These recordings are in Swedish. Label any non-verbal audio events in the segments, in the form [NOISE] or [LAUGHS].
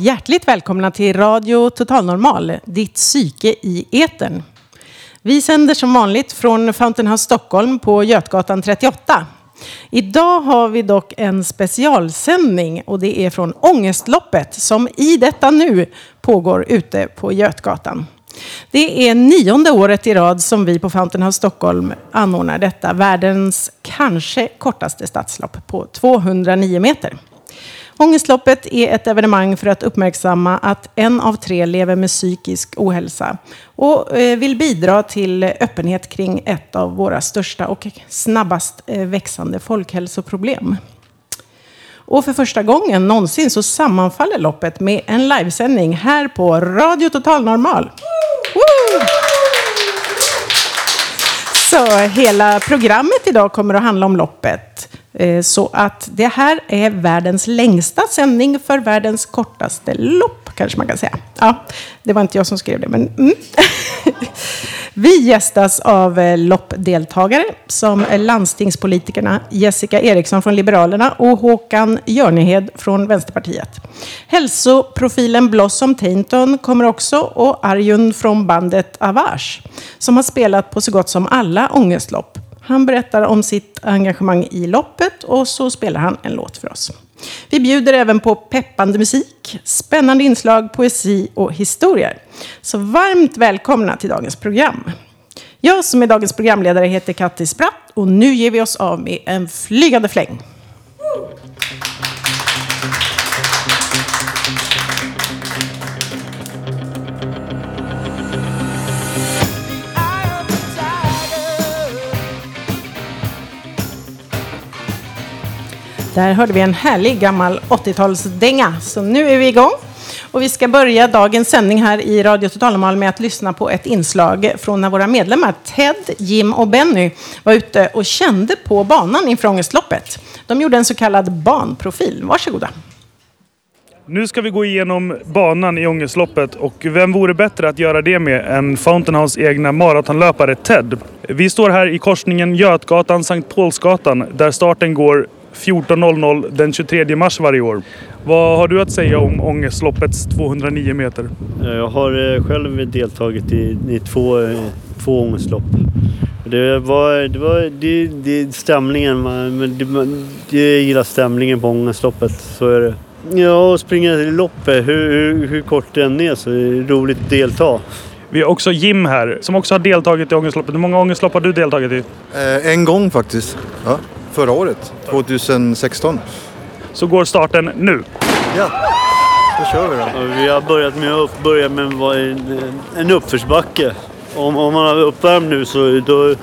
Hjärtligt välkomna till Radio Total Normal, ditt psyke i etern. Vi sänder som vanligt från Fountain House Stockholm på Götgatan 38. Idag har vi dock en specialsändning och det är från Ångestloppet som i detta nu pågår ute på Götgatan. Det är nionde året i rad som vi på Fountain House Stockholm anordnar detta världens kanske kortaste stadslopp på 209 meter. Ångestloppet är ett evenemang för att uppmärksamma att en av tre lever med psykisk ohälsa och eh, vill bidra till öppenhet kring ett av våra största och snabbast eh, växande folkhälsoproblem. Och för första gången någonsin så sammanfaller loppet med en livesändning här på Radio Total Normal. Woo! Så hela programmet idag kommer att handla om loppet. Eh, så att det här är världens längsta sändning för världens kortaste lopp, kanske man kan säga. Ja, det var inte jag som skrev det, men... Mm. [LAUGHS] Vi gästas av eh, loppdeltagare som är landstingspolitikerna Jessica Eriksson från Liberalerna och Håkan Jörnehed från Vänsterpartiet. Hälsoprofilen Blossom Tainton kommer också och Arjun från bandet Avage som har spelat på så gott som alla ångestlopp. Han berättar om sitt engagemang i loppet och så spelar han en låt för oss. Vi bjuder även på peppande musik, spännande inslag, poesi och historier. Så varmt välkomna till dagens program. Jag som är dagens programledare heter Kattis Bratt och nu ger vi oss av med en flygande fläng. Där hörde vi en härlig gammal 80-talsdänga. Så nu är vi igång. Och vi ska börja dagens sändning här i Radio Totalnormal med att lyssna på ett inslag från när våra medlemmar Ted, Jim och Benny var ute och kände på banan inför Ångestloppet. De gjorde en så kallad banprofil. Varsågoda. Nu ska vi gå igenom banan i Ångestloppet och vem vore bättre att göra det med än Fountain House egna maratonlöpare Ted. Vi står här i korsningen Götgatan Sankt Paulsgatan där starten går 14.00 den 23 mars varje år. Vad har du att säga om Ångestloppets 209 meter? Jag har eh, själv deltagit i, i två, eh, två ångestlopp. Det var, det var det, det, stämningen, man, men det, man, jag gillar stämningen på ångestloppet. Så är det. Ja, och springa i loppet, hur, hur, hur kort det än är så är det roligt att delta. Vi har också Jim här som också har deltagit i Ångestloppet. Hur många ångestlopp har du deltagit i? Eh, en gång faktiskt. Ja, förra året, 2016. Så går starten nu. Ja, då kör vi då. Vi har börjat med att börja med en, en uppförsbacke. Om, om man har uppvärmt nu så då,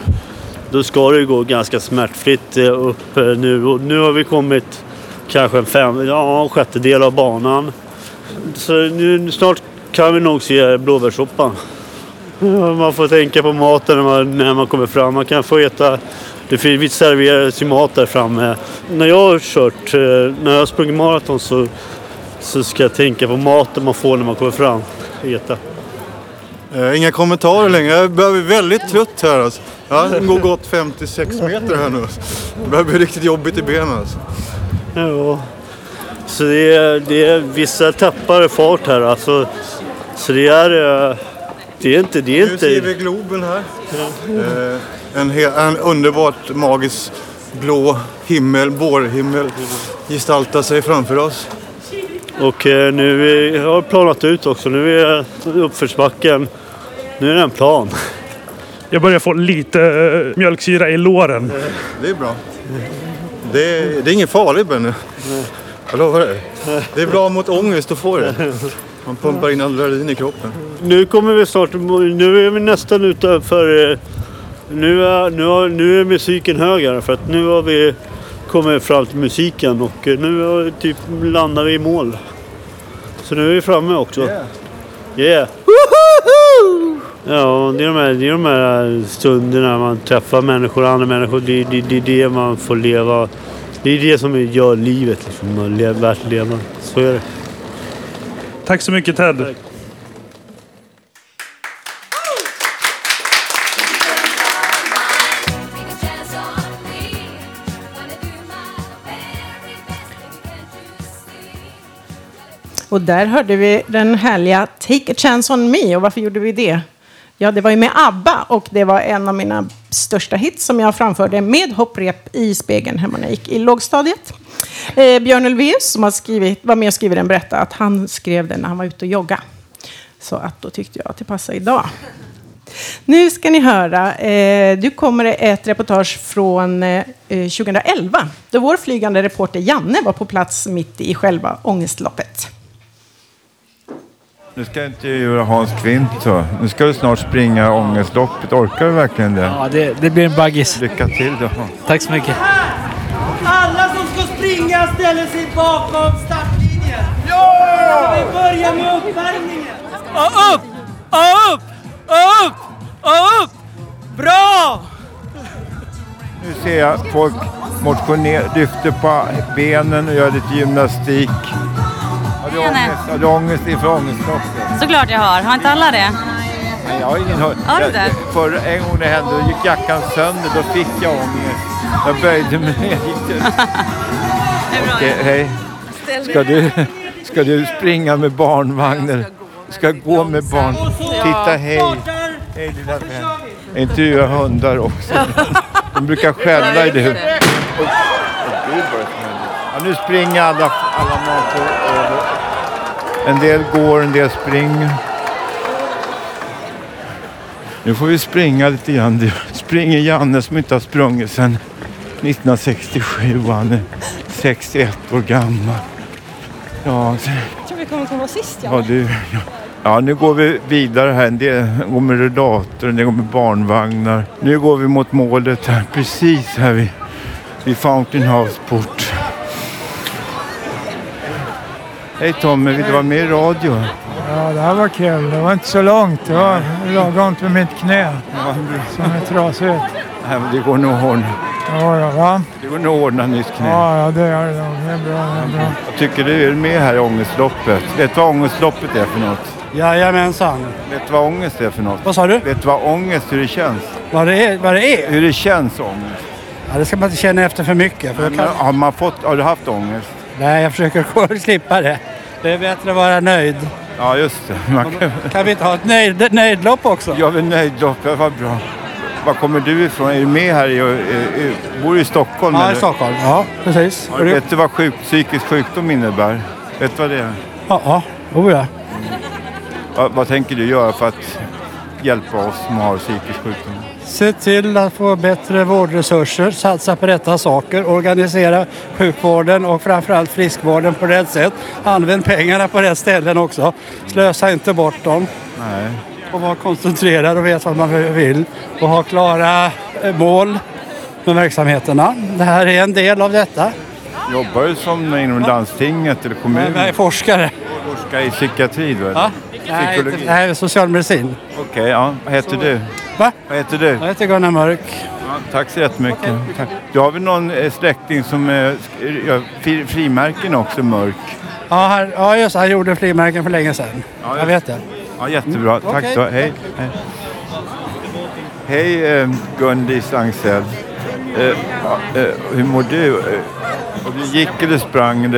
då ska det gå ganska smärtfritt eh, upp eh, nu. Och nu har vi kommit kanske en fem, ja, sjättedel av banan. Så nu, snart kan vi nog se blåbärssoppa. Ja, [LAUGHS] Man får tänka på maten när man, när man kommer fram. Man kan få äta det serveras ju mat där framme. När jag har kört, eh, när jag har sprungit maraton så, så ska jag tänka på maten man får när man kommer fram. Äta. Eh, inga kommentarer längre. Jag börjar bli väldigt trött här alltså. Ja, det går gått 56 meter här nu. Det börjar bli riktigt jobbigt i benen alltså. Ja. Så det är, det är vissa tappar fart här alltså. Så det är, eh, det är inte, det är Nu ser vi inte. Globen här. Eh, en, en underbart magisk blå himmel, vårhimmel gestaltar sig framför oss. Och eh, nu är, jag har planat ut också. Nu är uppförsbacken. Nu är den plan. Jag börjar få lite eh, mjölksyra i låren. Det är bra. Det är, det är inget farligt Benny. Jag lovar dig. Det är bra mot ångest att få det. Man pumpar in adrenalin i kroppen. Nu kommer vi snart, nu är vi nästan utanför, eh, Nu är, nu, har, nu är musiken högre för att nu har vi kommit fram till musiken och eh, nu har, typ landar vi i mål. Så nu är vi framme också. Yeah! Ja, det är, de här, det är de här stunderna man träffar människor, andra människor. Det är det, det, är det man får leva. Det är det som gör livet liksom, värt att leva. Så är det. Tack så mycket Ted. Och där hörde vi den härliga Take a chance on me. Och varför gjorde vi det? Ja, det var ju med ABBA och det var en av mina största hits som jag framförde med hopprep i spegeln hemma när jag gick i lågstadiet. Eh, Björn Ulvaeus som har skrivit, var med och skrivit den berättade att han skrev den när han var ute och jogga. Så att då tyckte jag att det passade idag. Nu ska ni höra, eh, nu kommer ett reportage från eh, 2011 då vår flygande reporter Janne var på plats mitt i själva ångestloppet. Nu ska jag intervjua Hans Kvint. Så. Nu ska du snart springa ångestloppet. Orkar du verkligen det? Ja, det, det blir en baggis. Lycka till då. Tack så mycket. Springa ställer sig bakom startlinjen. Ja! Vi börjar med uppvärmningen. Och upp! Och upp! Och upp! Och upp! Bra! Nu ser jag folk motionera, lyfter på benen och gör lite gymnastik. Har du ångest, har du ångest inför ångestloppet? Såklart jag har. Har inte alla det? Nej, jag har ingen inte? Förra en gång det hände, då gick jackan sönder. Då fick jag ångest. Jag böjde mig ner. [LAUGHS] Okej, hej. Ska du, ska du springa med barnvagn? eller Ska gå med barn? Titta, hej. Hej lilla vän. Jag intervjuar hundar också. De brukar skälla i det. Ja, nu springer alla, alla över. En del går, en del springer. Nu får vi springa lite grann. Det springer Janne som inte har sprungit sedan 1967. Han är 61 år gammal. Ja, så- Jag tror vi kommer komma sist, ja, du, ja. ja, nu går vi vidare här. Del går med rullator, en del går med barnvagnar. Nu går vi mot målet här, precis här vid, vid Fountain House port. Hej Tommy, vill du vara med i radio? Ja, det här var kul. Det var inte så långt. Det var lagom till mitt knä som är trasigt. Nej, men det går nog att ordna. Ja, ja, va? Det går nog att ordna nytt knä. Ja, ja, det gör det. Det är bra. Det är bra. Jag tycker du är med här i ångestloppet. Vet du vad ångestloppet är för något? Jajamensan. Vet du vad ångest är för något? Vad sa du? Vet du vad ångest, hur det känns? Vad det är? Vad det är? Hur det känns ångest? Ja, det ska man inte känna efter för mycket. För Men, har, man fått, har du haft ångest? Nej, jag försöker slippa det. Det är bättre att vara nöjd. Ja, just det. Man kan... Kan vi inte ha ett nöjd, nöjdlopp också? Jag vill nöjdlopp, ja, vad bra. Var kommer du ifrån? Är du med här? I, i, bor du i Stockholm? Ja, i? Stockholm. Ja, precis. Ja, vet du vad sjuk, psykisk sjukdom innebär? Vet du vad det är? Ja, ja. Oh, ja. Vad, vad tänker du göra för att hjälpa oss som har psykisk sjukdom? Se till att få bättre vårdresurser, satsa på rätta saker, organisera sjukvården och framförallt friskvården på rätt sätt. Använd pengarna på rätt ställen också. Slösa inte bort dem. Nej. Och vara koncentrerad och veta vad man vill. Och ha klara eh, mål med verksamheterna. Det här är en del av detta. Jobbar du som inom landstinget eller kommunen? Jag är forskare. Forskar i psykiatri eller? Ja? Psykologi? nej, socialmedicin. Okej, ja. Vad heter du? Va? Vad heter du? Jag heter Gunnar Mörk. Ja, tack så jättemycket. Tack. Du har väl någon eh, släkting som eh, gör fri, frimärken också, Mörk? Ja, han, ja just han gjorde frimärken för länge sedan. Ja, jag vet det. Ja, jättebra. Tack Okej. så Hej. Hej, Hej eh, Gundis Angsell. Eh, eh, hur mår du? Eh, och du gick eller sprang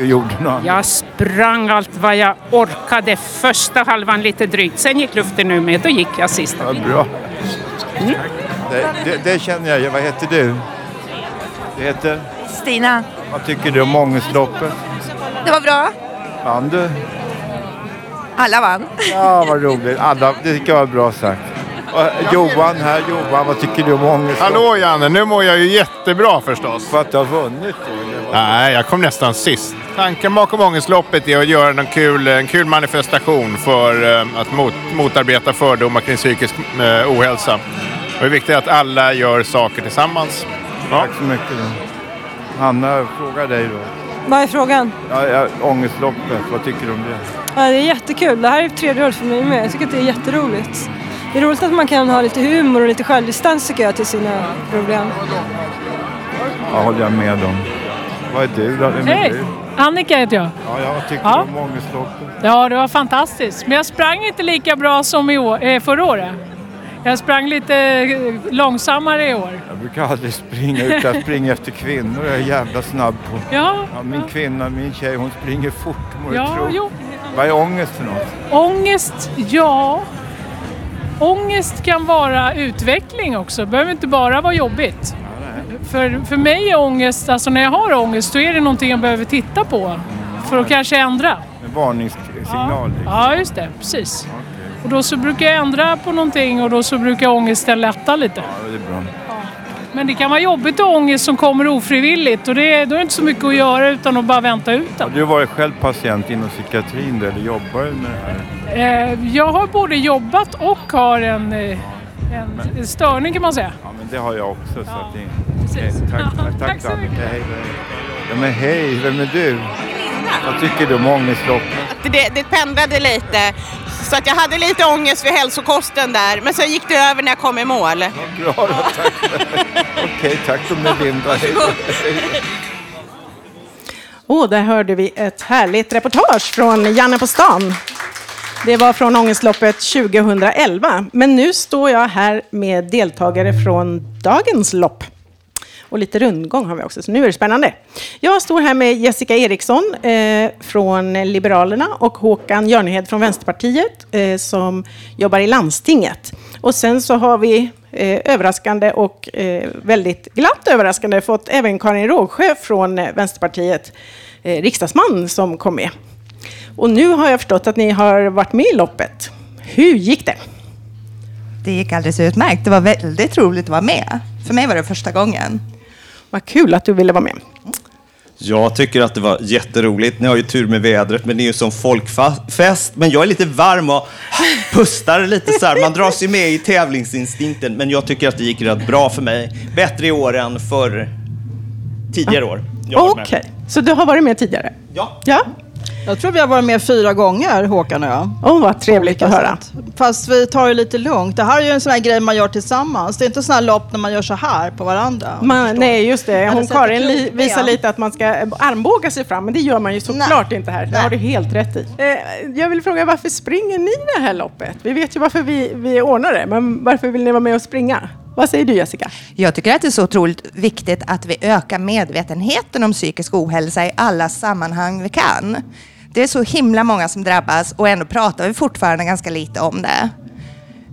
gjorde något? Jag sprang allt vad jag orkade första halvan lite drygt. Sen gick luften ur med. Då gick jag sista Ja, bra. Det, det, det känner jag. Vad heter du? Du heter? Stina, Vad tycker du om ångestloppet? det var bra. Vann du? Alla vann. Ja, vad roligt. Alla, det tycker jag var bra sagt. Och Johan här. Johan, vad tycker du om ångestloppet? Hallå Janne, nu mår jag ju jättebra förstås. För att du har vunnit då? Nej, jag kom nästan sist. Tanken bakom ångestloppet är att göra någon kul, en kul manifestation för eh, att mot, motarbeta fördomar kring psykisk eh, ohälsa. det är viktigt att alla gör saker tillsammans. Tack så mycket. Hanna, fråga dig då. Vad är frågan? Ja, ja, ångestloppet, vad tycker du om det? Ja, det är jättekul. Det här är tredje året för mig med. Jag tycker att det är jätteroligt. Det är roligt att man kan ha lite humor och lite självdistans tycker jag till sina problem. Ja, håller jag med om. Vad är du då? Hej! Annika heter jag. Ja, jag tycker Ja. om ångestloppet. Ja, det var fantastiskt. Men jag sprang inte lika bra som i år, eh, förra året. Jag sprang lite eh, långsammare i år. Jag brukar aldrig springa utan jag springer [LAUGHS] efter kvinnor. Jag är jävla snabb på. Ja, min kvinna, min tjej, hon springer fort må Ja, tro. jo. Vad är ångest för något? Ångest, ja. Ångest kan vara utveckling också. Det behöver inte bara vara jobbigt. För, för mig är ångest, alltså när jag har ångest, då är det någonting jag behöver titta på. För att kanske ändra. En varningssignal? liksom. Ja, just det. Precis. Och då så brukar jag ändra på någonting och då så brukar ångesten lätta lite. Ja, det är bra. Men det kan vara jobbigt att ångest som kommer ofrivilligt och det, då är det inte så mycket att göra utan att bara vänta ut Har den. du varit själv patient inom psykiatrin eller jobbar du med det här? Eh, jag har både jobbat och har en, eh, en, en störning kan man säga. Ja, men det har jag också. Så att det... Okej, tack, [LAUGHS] tack, tack, Tack så Annika. Hej, hej. Ja, men hej, vem är du? Vad tycker du om ångestloppet? Det, det pendlade lite. Så att jag hade lite ångest för hälsokosten där. Men sen gick det över när jag kom i mål. Bra då, tack. Okej, tack då Melinda. Hej. Och där hörde vi ett härligt reportage från Janne på stan. Det var från Ångestloppet 2011. Men nu står jag här med deltagare från dagens lopp. Och lite rundgång har vi också, så nu är det spännande. Jag står här med Jessica Eriksson eh, från Liberalerna och Håkan Jörnehed från Vänsterpartiet eh, som jobbar i landstinget. Och sen så har vi eh, överraskande och eh, väldigt glatt överraskande fått även Karin Rågsjö från eh, Vänsterpartiet, eh, riksdagsman, som kom med. Och nu har jag förstått att ni har varit med i loppet. Hur gick det? Det gick alldeles utmärkt. Det var väldigt roligt att vara med. För mig var det första gången. Vad kul att du ville vara med. Jag tycker att det var jätteroligt. Ni har ju tur med vädret, men det är ju som folkfest. Men jag är lite varm och pustar lite så här. Man dras ju med i tävlingsinstinkten, men jag tycker att det gick rätt bra för mig. Bättre i år än för tidigare år. Okej, så du har varit med tidigare? Ja. ja? Jag tror vi har varit med fyra gånger, Håkan och jag. Åh, vad trevligt att höra. Fast vi tar det lite lugnt. Det här är ju en sån här grej man gör tillsammans. Det är inte sån här lopp när man gör så här på varandra. Man, nej, just det. Hon Karin li, visar lite att man ska armbåga sig fram, men det gör man ju såklart inte här. Det har du helt rätt i. Eh, jag vill fråga, varför springer ni det här loppet? Vi vet ju varför vi, vi ordnar det, men varför vill ni vara med och springa? Vad säger du Jessica? Jag tycker att det är så otroligt viktigt att vi ökar medvetenheten om psykisk ohälsa i alla sammanhang vi kan. Det är så himla många som drabbas och ändå pratar vi fortfarande ganska lite om det.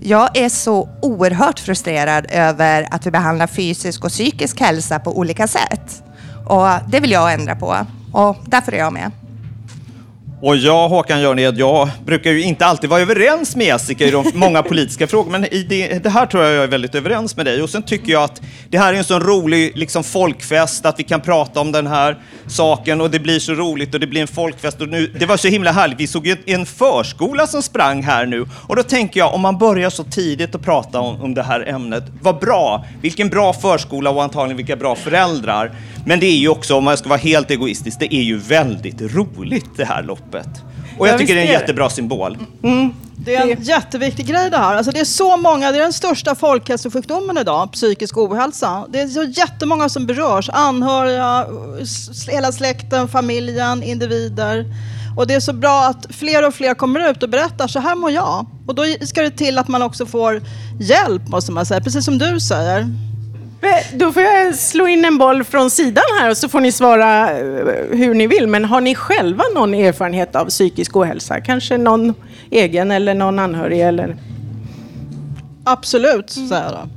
Jag är så oerhört frustrerad över att vi behandlar fysisk och psykisk hälsa på olika sätt. Och det vill jag ändra på och därför är jag med. Och jag, Håkan Jörned, jag brukar ju inte alltid vara överens med Jessica i de [LAUGHS] många politiska frågor, men i det, det här tror jag jag är väldigt överens med dig. Och sen tycker jag att det här är en sån rolig liksom, folkfest, att vi kan prata om den här saken och det blir så roligt och det blir en folkfest. Och nu, det var så himla härligt. Vi såg ju en förskola som sprang här nu och då tänker jag, om man börjar så tidigt att prata om, om det här ämnet, vad bra! Vilken bra förskola och antagligen vilka bra föräldrar. Men det är ju också, om man ska vara helt egoistisk, det är ju väldigt roligt det här loppet. Och jag Ja, tycker det är en jättebra symbol. Det är en jätteviktig grej det här. Alltså det är så många, det är den största folkhälsosjukdomen idag, psykisk ohälsa. Det är så jättemånga som berörs. Anhöriga, hela släkten, familjen, individer. Och det är så bra att fler och fler kommer ut och berättar, så här mår jag. Och då ska det till att man också får hjälp, måste man säga. Precis som du säger. Då får jag slå in en boll från sidan här och så får ni svara eh, hur ni vill. Men har ni själva någon erfarenhet av psykisk ohälsa? Kanske någon egen eller någon anhörig? Eller? Absolut, säger jag då.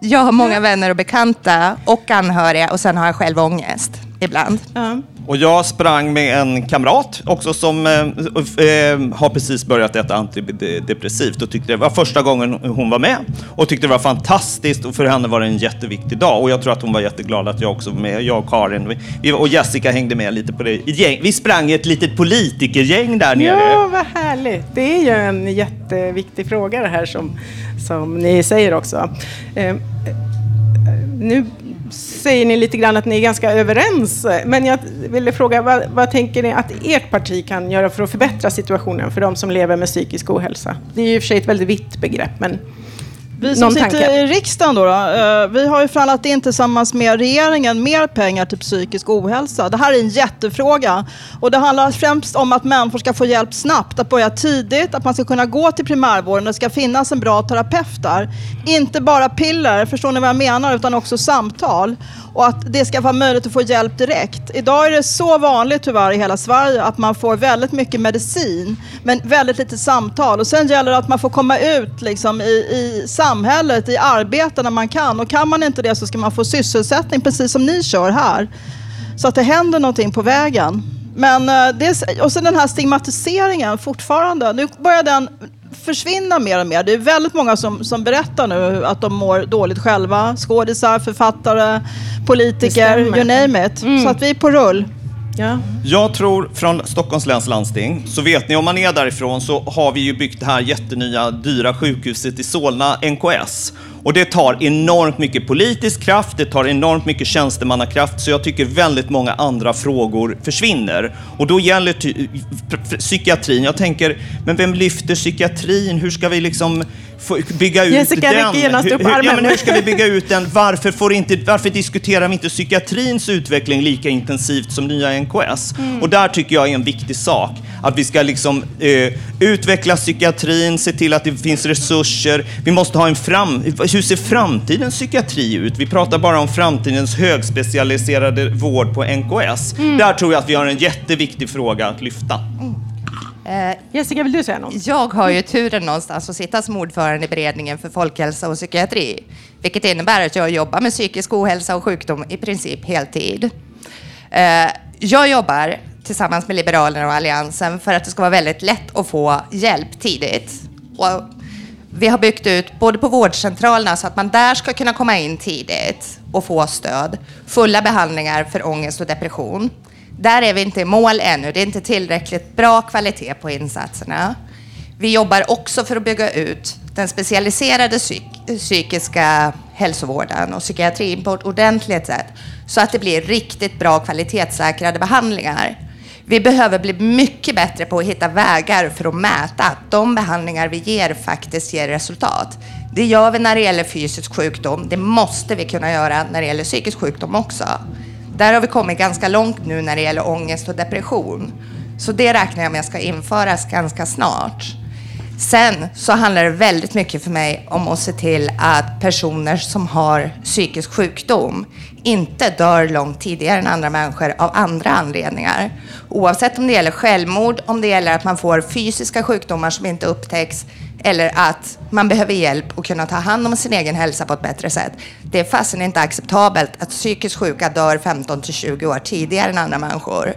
Jag har många vänner och bekanta och anhöriga och sen har jag själv ångest ibland. Ja. Och jag sprang med en kamrat också som eh, eh, har precis börjat äta antidepressivt och tyckte det var första gången hon var med och tyckte det var fantastiskt och för henne var det en jätteviktig dag och jag tror att hon var jätteglad att jag också var med, jag och Karin vi, och Jessica hängde med lite på det gäng. Vi sprang i ett litet politikergäng där nere. Ja, vad härligt. Det är ju en jätteviktig fråga det här som, som ni säger också. Eh, nu säger ni lite grann att ni är ganska överens. Men jag ville fråga, vad, vad, tänker ni att ert parti kan göra för att förbättra situationen för de som lever med psykisk ohälsa? Det är ju i och för sig ett väldigt vitt begrepp, men vi som sitter tanke? i riksdagen då, då eh, vi har ju förhandlat in tillsammans med regeringen mer pengar till psykisk ohälsa. Det här är en jättefråga och det handlar främst om att människor ska få hjälp snabbt, att börja tidigt, att man ska kunna gå till primärvården, det ska finnas en bra terapeut där. Inte bara piller, förstår ni vad jag menar, utan också samtal och att det ska vara möjligt att få hjälp direkt. Idag är det så vanligt tyvärr i hela Sverige att man får väldigt mycket medicin men väldigt lite samtal. Och sen gäller det att man får komma ut liksom, i, i samhället, i arbete när man kan. Och kan man inte det så ska man få sysselsättning precis som ni kör här. Så att det händer någonting på vägen. Men, eh, det, och sen den här stigmatiseringen fortfarande. Nu börjar den försvinna mer och mer. Det är väldigt många som, som berättar nu att de mår dåligt själva. Skådisar, författare, politiker, you name it. Mm. Så att vi är på rull. Ja. Jag tror från Stockholms läns landsting, så vet ni om man är därifrån så har vi ju byggt det här jättenya dyra sjukhuset i Solna, NKS. Och det tar enormt mycket politisk kraft, det tar enormt mycket tjänstemannakraft, så jag tycker väldigt många andra frågor försvinner. Och då gäller psykiatrin, jag tänker, men vem lyfter psykiatrin? Hur ska vi liksom bygga ut Jessica den? genast upp armen. ja, men hur ska vi bygga ut den? Varför, får inte, varför diskuterar vi inte psykiatrins utveckling lika intensivt som nya NKS? Mm. Och där tycker jag är en viktig sak. Att vi ska liksom, eh, utveckla psykiatrin, se till att det finns resurser. Vi måste ha en fram... Hur ser framtidens psykiatri ut? Vi pratar bara om framtidens högspecialiserade vård på NKS. Mm. Där tror jag att vi har en jätteviktig fråga att lyfta. Mm. Eh, Jessica, vill du säga något? Jag har ju turen någonstans att sitta som ordförande i beredningen för folkhälsa och psykiatri, vilket innebär att jag jobbar med psykisk ohälsa och sjukdom i princip heltid. Eh, jag jobbar tillsammans med Liberalerna och Alliansen för att det ska vara väldigt lätt att få hjälp tidigt. Och vi har byggt ut både på vårdcentralerna så att man där ska kunna komma in tidigt och få stöd. Fulla behandlingar för ångest och depression. Där är vi inte i mål ännu. Det är inte tillräckligt bra kvalitet på insatserna. Vi jobbar också för att bygga ut den specialiserade psyk psykiska hälsovården och psykiatrin på ett ordentligt sätt så att det blir riktigt bra kvalitetssäkrade behandlingar. Vi behöver bli mycket bättre på att hitta vägar för att mäta att de behandlingar vi ger faktiskt ger resultat. Det gör vi när det gäller fysisk sjukdom. Det måste vi kunna göra när det gäller psykisk sjukdom också. Där har vi kommit ganska långt nu när det gäller ångest och depression. Så det räknar jag med ska införas ganska snart. Sen så handlar det väldigt mycket för mig om att se till att personer som har psykisk sjukdom inte dör långt tidigare än andra människor av andra anledningar. Oavsett om det gäller självmord, om det gäller att man får fysiska sjukdomar som inte upptäcks eller att man behöver hjälp att kunna ta hand om sin egen hälsa på ett bättre sätt. Det är fasen inte acceptabelt att psykiskt sjuka dör 15 till 20 år tidigare än andra människor.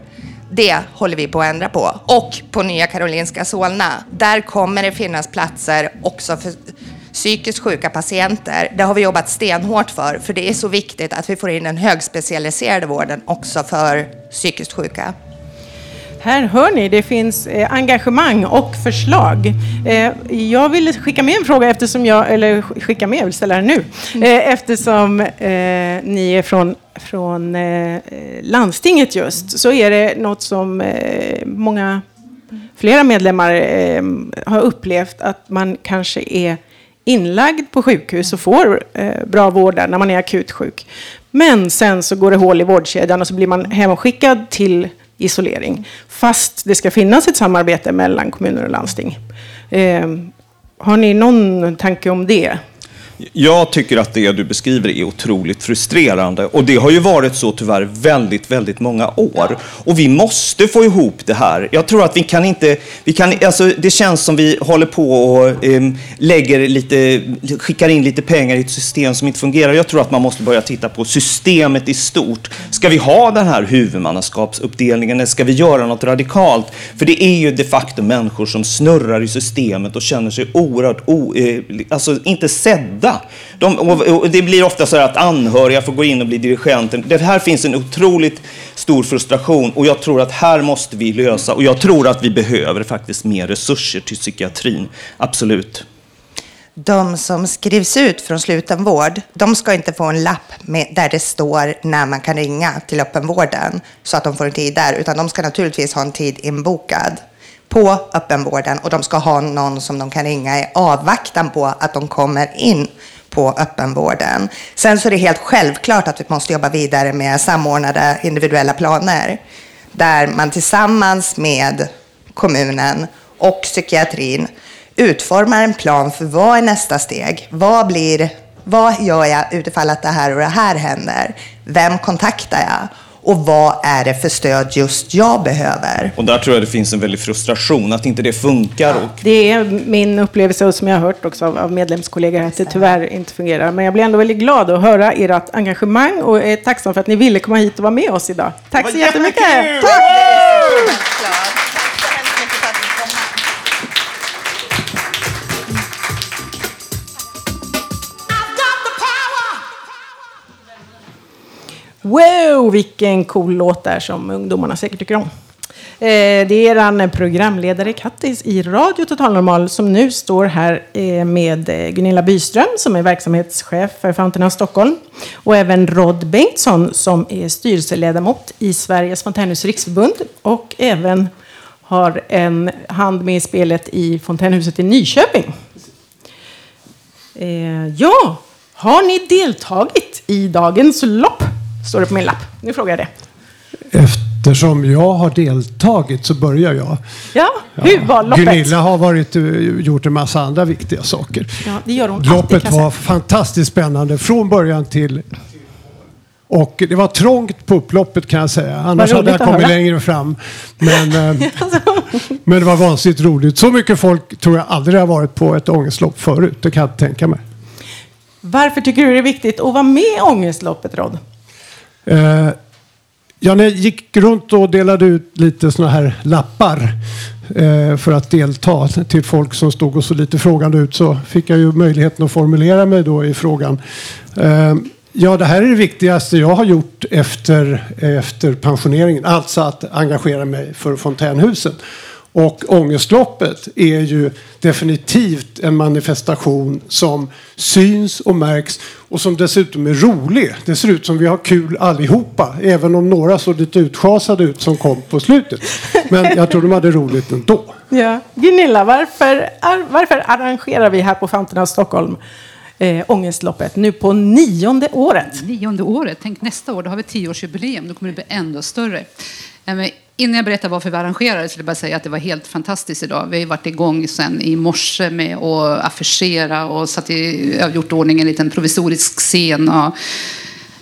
Det håller vi på att ändra på. Och på Nya Karolinska Solna, där kommer det finnas platser också för psykiskt sjuka patienter. Det har vi jobbat stenhårt för, för det är så viktigt att vi får in den högspecialiserade vården också för psykiskt sjuka. Här hör ni, det finns eh, engagemang och förslag. Eh, jag vill skicka med en fråga eftersom jag, eller skicka med, jag vill ställa den nu, mm. eh, eftersom ni är från, från landstinget just, så är det något som många, flera medlemmar har upplevt att man kanske är inlagd på sjukhus och får bra vård där när man är akut sjuk. Men sen så går det hål i vårdkedjan och så blir man hemskickad till isolering. Fast det ska finnas ett samarbete mellan kommuner och landsting. Eh, har ni någon tanke om det? Jag tycker att det du beskriver är otroligt frustrerande och det har ju varit så tyvärr väldigt, väldigt många år. Och vi måste få ihop det här. Jag tror att vi kan inte, vi kan, alltså det känns som vi håller på och um, lägger lite, skickar in lite pengar i ett system som inte fungerar. Jag tror att man måste börja titta på systemet i stort. Ska vi ha den här huvudmannaskapsuppdelningen eller ska vi göra något radikalt? För det är ju de facto människor som snurrar i systemet och känner sig oerhört, o, eh, alltså inte sedda. De, och, det blir ofta så här att anhöriga får gå in och bli dirigenten. Det här finns en otroligt stor frustration och jag tror att här måste vi lösa och jag tror att vi behöver faktiskt mer resurser till psykiatrin. Absolut. De som skrivs ut från slutenvård, de ska inte få en lapp med, där det står när man kan ringa till öppenvården så att de får en tid där, utan de ska naturligtvis ha en tid inbokad på öppenvården och de ska ha någon som de kan ringa i avvaktan på att de kommer in på öppenvården. Sen så är det helt självklart att vi måste jobba vidare med samordnade individuella planer där man tillsammans med kommunen och psykiatrin utformar en plan för vad är nästa steg? Vad blir vad gör jag utifall att det här och det här händer? Vem kontaktar jag? Och vad är det för stöd just jag behöver? Och där tror jag det finns en väldig frustration att inte det funkar. Och... Det är min upplevelse och som jag har hört också av medlemskollegor att det tyvärr inte fungerar. Men jag blir ändå väldigt glad att höra ert engagemang och är tacksam för att ni ville komma hit och vara med oss idag. Tack så jättemycket! Tack! Wow, vilken cool låt där som ungdomarna säkert tycker om. Eh, det är er programledare Kattis i Radio Total Normal som nu står här eh, med eh, Gunilla Byström som är verksamhetschef för Fountain of Stockholm och även Rod Bengtsson som är styrelseledamot i Sveriges Fontänhus riksförbund och även har en hand med i spelet i Fontänhuset i Nyköping. Eh, ja, har ni deltagit i dagens lopp? Står det på min lapp. Nu frågar jag det. Eftersom jag har deltagit så börjar jag. Ja, hur var loppet? Gunilla har varit, eh, gjort en massa andra viktiga saker. Ja, det gör hon Loppet alltid, var fantastiskt spännande från början till och det var trångt på upploppet kan jag säga. Annars hade jag kommit längre fram. Men, eh, [LAUGHS] men det var vansinnigt roligt. Så mycket folk tror jag aldrig har varit på ett ångestlopp förut. Det kan jag inte tänka mig. Varför tycker du det är viktigt att vara med i ångestloppet, Rod? Eh, ja, när jag gick runt och delade ut lite sådana här lappar eh, för att delta till folk som stod och så lite frågande ut så fick jag ju möjligheten att formulera mig då i frågan. Eh, ja, det här är det viktigaste jag har gjort efter, efter pensioneringen, alltså att engagera mig för fontänhusen. Och ångestloppet är ju definitivt en manifestation som syns och märks och som dessutom är rolig. Det ser ut som vi har kul allihopa, även om några såg lite utschasade ut som kom på slutet. Men jag tror de hade roligt ändå. [LAUGHS] Ja. Gunilla, varför, varför arrangerar vi här på Fountain of Stockholm eh, Ångestloppet nu på nionde året? Nionde året? Tänk nästa år, då har vi tioårsjubileum. Då kommer det bli ändå större. Innan jag berättar varför vi arrangerar så vill jag bara säga att det var helt fantastiskt idag. Vi har varit igång sedan i morse med att affischera och satt i, jag har gjort ordning en liten provisorisk scen. Och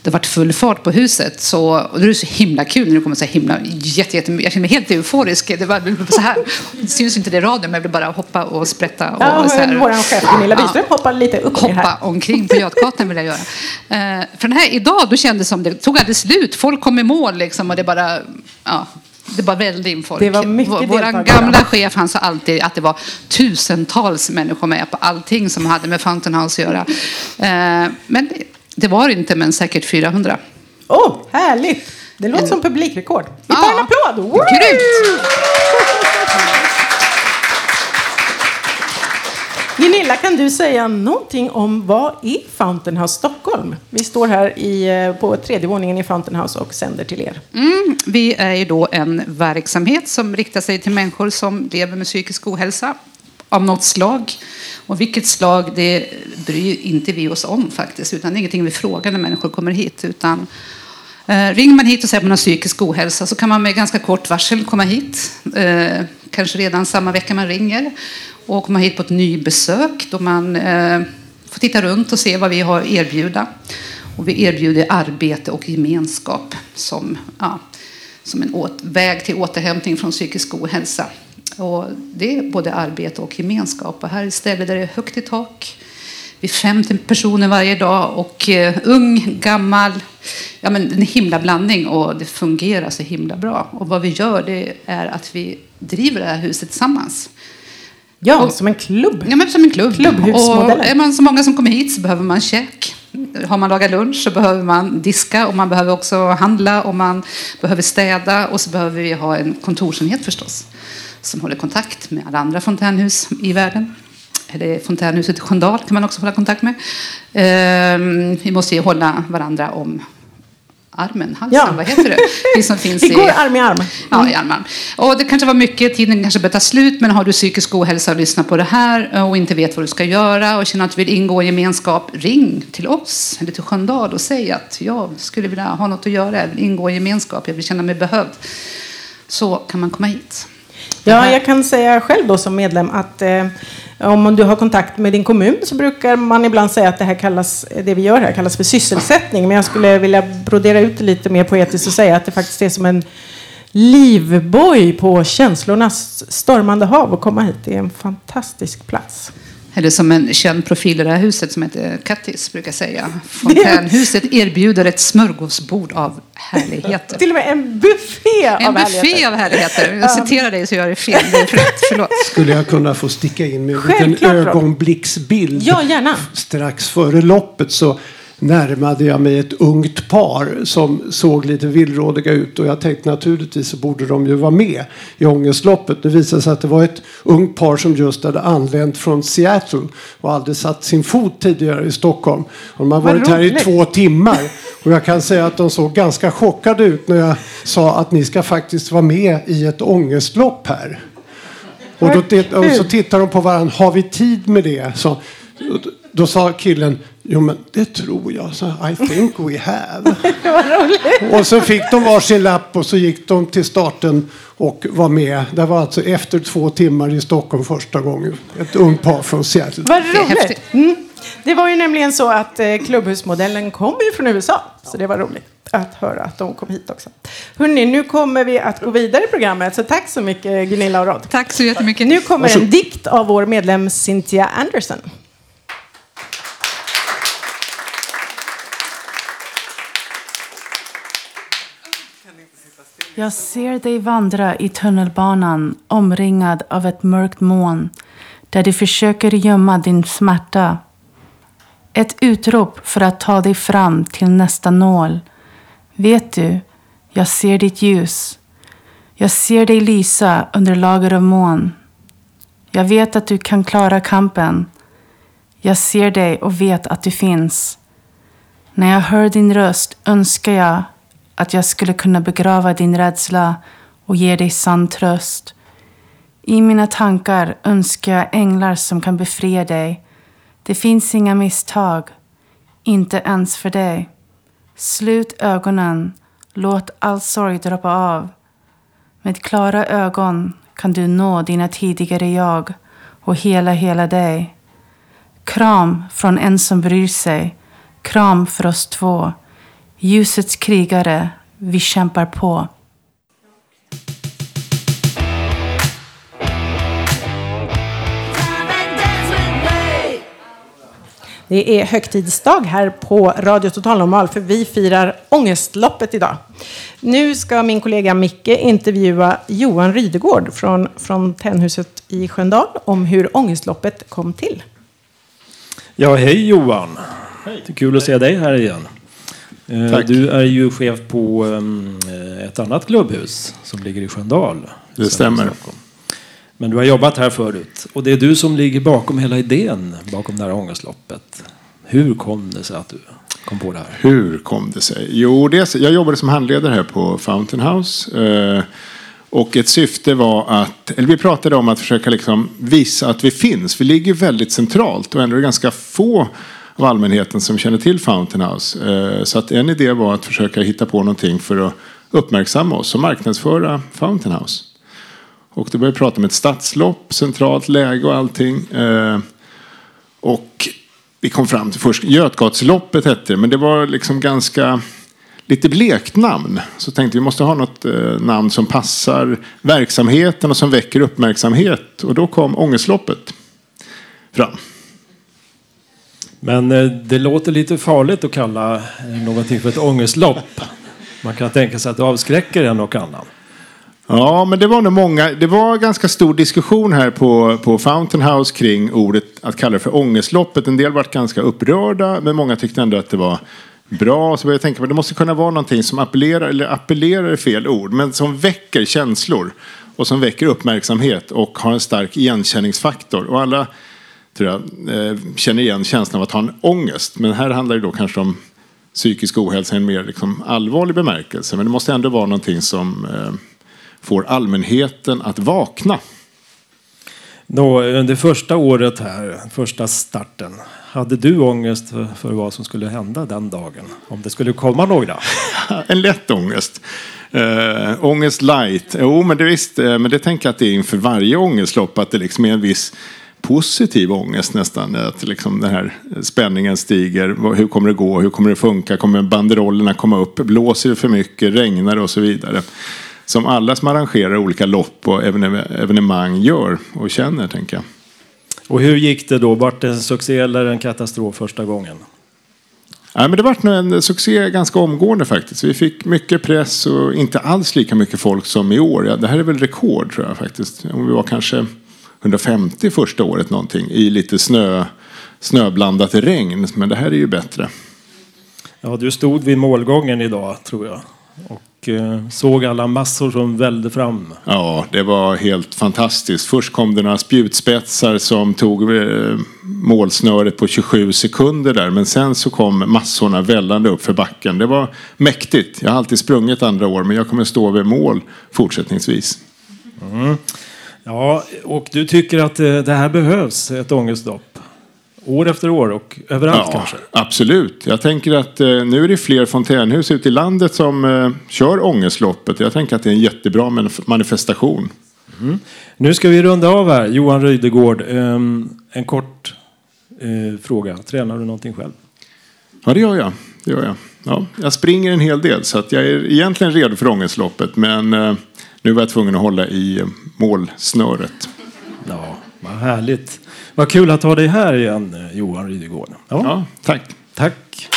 det har varit full fart på huset. Så, och det är så himla kul när det kommer så himla jätte, jätte, Jag känner mig helt euforisk. Det, var, så här. det syns inte det i radion men jag vill bara hoppa och sprätta. Och, ja, så här. Vår chef Gunilla Byström ja, hoppar lite upp Hoppa här. omkring på Götgatan vill jag göra. Uh, för den här idag då kändes det som det tog aldrig slut. Folk kom i mål liksom och det bara... Ja, det bara vällde in folk. Det var mycket Vår gamla chef han sa alltid att det var tusentals människor med på allting som hade med Fountain House att göra. Eh, men det var inte, men säkert 400. Åh, oh, härligt! Det låter som publikrekord. Vi tar Ja. en applåd! Woo! Grymt! Gunilla, kan du säga någonting om vad är Fountain House Stockholm? Vi står här i, eh, på tredje våningen i Fountain House och sänder till er. Mm, vi är ju då en verksamhet som riktar sig till människor som lever med psykisk ohälsa av något slag. Och vilket slag, det bryr inte vi oss om faktiskt. Utan det är ingenting vi frågar när människor kommer hit. Utan, eh, ringer man hit och säger att man har psykisk ohälsa så kan man med ganska kort varsel komma hit. Eh, kanske redan samma vecka man ringer. Och komma hit på ett nybesök då man eh, får titta runt och se vad vi har att erbjuda. Och vi erbjuder arbete och gemenskap som, ja, som en åt, väg till återhämtning från psykisk ohälsa. Och det är både arbete och gemenskap. Och här är ett ställe där det är högt i tak. Vi är 50 personer varje dag och eh, ung, gammal. Ja, men en himla blandning och det fungerar så himla bra. Och vad vi gör det är att vi driver det här huset tillsammans. Ja, och, som en klubb. Ja, men som en klubb. Klubbhusmodellen. Och är man så många som kommer hit så behöver man käk. Har man lagat lunch så behöver man diska och man behöver också handla och man behöver städa och så behöver vi ha en kontorsenhet förstås som håller kontakt med alla andra fontänhus i världen. Eller fontänhuset i Sköndal kan man också hålla kontakt med. Ehm, vi måste ju hålla varandra om armen, halsen, Ja. vad heter det? Vi som finns Vi går i, arm i arm. Mm. Ja, i arm arm. Och det kanske var mycket, tiden kanske börjar ta slut, men har du psykisk ohälsa och lyssnar på det här och inte vet vad du ska göra och känner att du vill ingå i en gemenskap, ring till oss eller till Sköndal och säg att jag skulle vilja ha något att göra, jag vill ingå i en gemenskap, jag vill känna mig behövd. Så kan man komma hit. Ja, jag kan säga själv då som medlem att eh, om du har kontakt med din kommun så brukar man ibland säga att det här kallas, det vi gör här kallas för sysselsättning. Men jag skulle vilja brodera ut det lite mer poetiskt och säga att det faktiskt är som en livboj på känslornas stormande hav att komma hit. Det är en fantastisk plats. Eller som en känd profil i det här huset som heter Kattis brukar säga. Fontänhuset erbjuder ett smörgåsbord av härligheter. Till och med en buffé En av buffé härligheter. av härligheter. Jag citerar dig så gör jag det fel. Det är rätt. [LAUGHS] Förlåt. Skulle jag kunna få sticka in med en liten ögonblicksbild? Ja, gärna. Strax före loppet så närmade jag mig ett ungt par som såg lite villrådiga ut och jag tänkte naturligtvis så borde de ju vara med i ångestloppet. Det visade sig att det var ett ungt par som just hade anlänt från Seattle och aldrig satt sin fot tidigare i Stockholm. Och de har varit här i två timmar och jag kan säga att de såg ganska chockade ut när jag sa att ni ska faktiskt vara med i ett ångestlopp här. Och, då, och så tittar de på varandra. Har vi tid med det? Så, då sa killen. Jo men det tror jag. Så, I think we have. [LAUGHS] Och så fick de varsin lapp och så gick de till starten och var med. Det var alltså efter två timmar i Stockholm första gången. Ett ungt par från Seattle. Vad roligt. Mm. Det var ju nämligen så att eh, klubbhusmodellen kommer ju från USA. Så det var roligt att höra att de kom hit också. Hörrni, nu kommer vi att gå vidare i programmet. Så tack så mycket Gunilla och Rod. Tack så jättemycket. Nu kommer en dikt av vår medlem Cynthia Anderson. Jag ser dig vandra i tunnelbanan omringad av ett mörkt moln där du försöker gömma din smärta. Ett utrop för att ta dig fram till nästa nål. Vet du, jag ser ditt ljus. Jag ser dig lysa under lager av moln. Jag vet att du kan klara kampen. Jag ser dig och vet att du finns. När jag hör din röst önskar jag att jag skulle kunna begrava din rädsla och ge dig sann tröst. I mina tankar önskar jag änglar som kan befria dig. Det finns inga misstag, inte ens för dig. Slut ögonen, låt all sorg droppa av. Med klara ögon kan du nå dina tidigare jag och hela, hela dig. Kram från en som bryr sig. Kram för oss två. Ljusets krigare, vi kämpar på. Det är högtidsdag här på Radio Total Normal för vi firar ångestloppet idag. Nu ska min kollega Micke intervjua Johan Rydegård från Fontänhuset i Sköndal om hur ångestloppet kom till. Ja, hej Johan. Det är kul att se dig här igen. Eh, Tack. Du är ju chef på ehm, ett annat klubbhus som ligger i Sköndal. Det stämmer. Men du har jobbat här förut. Och det är du som ligger bakom hela idén bakom det här ångestloppet. Hur kom det sig att du kom på det här? Hur kom det sig? Jo, det, jag jobbade som handledare här på Fountain House. Eh, och ett syfte var att, eller vi pratade om att försöka liksom visa att vi finns. Vi ligger väldigt centralt och ändå är det ganska få av allmänheten som känner till Fountain House. Eh, så att en idé var att försöka hitta på någonting för att uppmärksamma oss och marknadsföra Fountain House. Och då började vi prata om ett stadslopp, centralt läge och allting. Eh, och vi kom fram till först. Götgatsloppet hette det, men det var liksom ganska lite blekt namn. Så tänkte vi måste ha något eh, namn som passar verksamheten och som väcker uppmärksamhet. Och då kom Ångestloppet fram. Men eh, det låter lite farligt att kalla eh, någonting för ett ångestlopp. Man kan tänka sig att det avskräcker en och annan. Ja, men det var nog många. Det var ganska stor diskussion här på, på Fountain House kring ordet att kalla det för ångestloppet. En del var ganska upprörda, men många tyckte ändå att det var bra. Så började jag tänka, men det måste kunna vara någonting som appellerar, eller appellerar är fel ord, men som väcker känslor och som väcker uppmärksamhet och har en stark igenkänningsfaktor. Och alla tror jag, eh, känner igen känslan av att ha en ångest. Men här handlar det då kanske om psykisk ohälsa i en mer liksom, allvarlig bemärkelse. Men det måste ändå vara någonting som eh, får allmänheten att vakna. Då, under första året här, första starten, hade du ångest för, för vad som skulle hända den dagen? Om det skulle komma några? [LAUGHS] en lätt ångest. Uh, ångest light. Jo, men det, visst, men det tänker jag att det är inför varje ångestlopp att det liksom är en viss positiv ångest nästan. Att liksom den här spänningen stiger. Hur kommer det gå? Hur kommer det funka? Kommer banderollerna komma upp? Blåser det för mycket? Regnar det? Och så vidare. Som alla som arrangerar olika lopp och evenemang gör och känner, tänker jag. Och hur gick det då? Vart det en succé eller en katastrof första gången? Ja, men det var en succé ganska omgående faktiskt. Vi fick mycket press och inte alls lika mycket folk som i år. Ja, det här är väl rekord tror jag faktiskt. Om vi var kanske 150 första året någonting i lite snö, snöblandat regn. Men det här är ju bättre. Ja, du stod vid målgången idag tror jag. Och eh, såg alla massor som välde fram. Ja, det var helt fantastiskt. Först kom det några spjutspetsar som tog eh, målsnöret på 27 sekunder där. Men sen så kom massorna vällande upp för backen. Det var mäktigt. Jag har alltid sprungit andra år men jag kommer stå vid mål fortsättningsvis. Mm. Ja, och du tycker att eh, det här behövs, ett ångestlopp? År efter år och överallt ja, kanske? Absolut. Jag tänker att eh, nu är det fler fontänhus ute i landet som eh, kör ångestloppet. Jag tänker att det är en jättebra manifestation. Mm. Nu ska vi runda av här. Johan Rydegård, eh, en kort fråga. Tränar du någonting själv? Ja, det gör jag. Det gör jag. Ja, jag springer en hel del så att jag är egentligen redo för ångestloppet. Men nu var jag tvungen att hålla i målsnöret. Ja, vad härligt. Vad kul att ha dig här igen, eh, Johan Rydegård. Ja. ja, tack. Tack.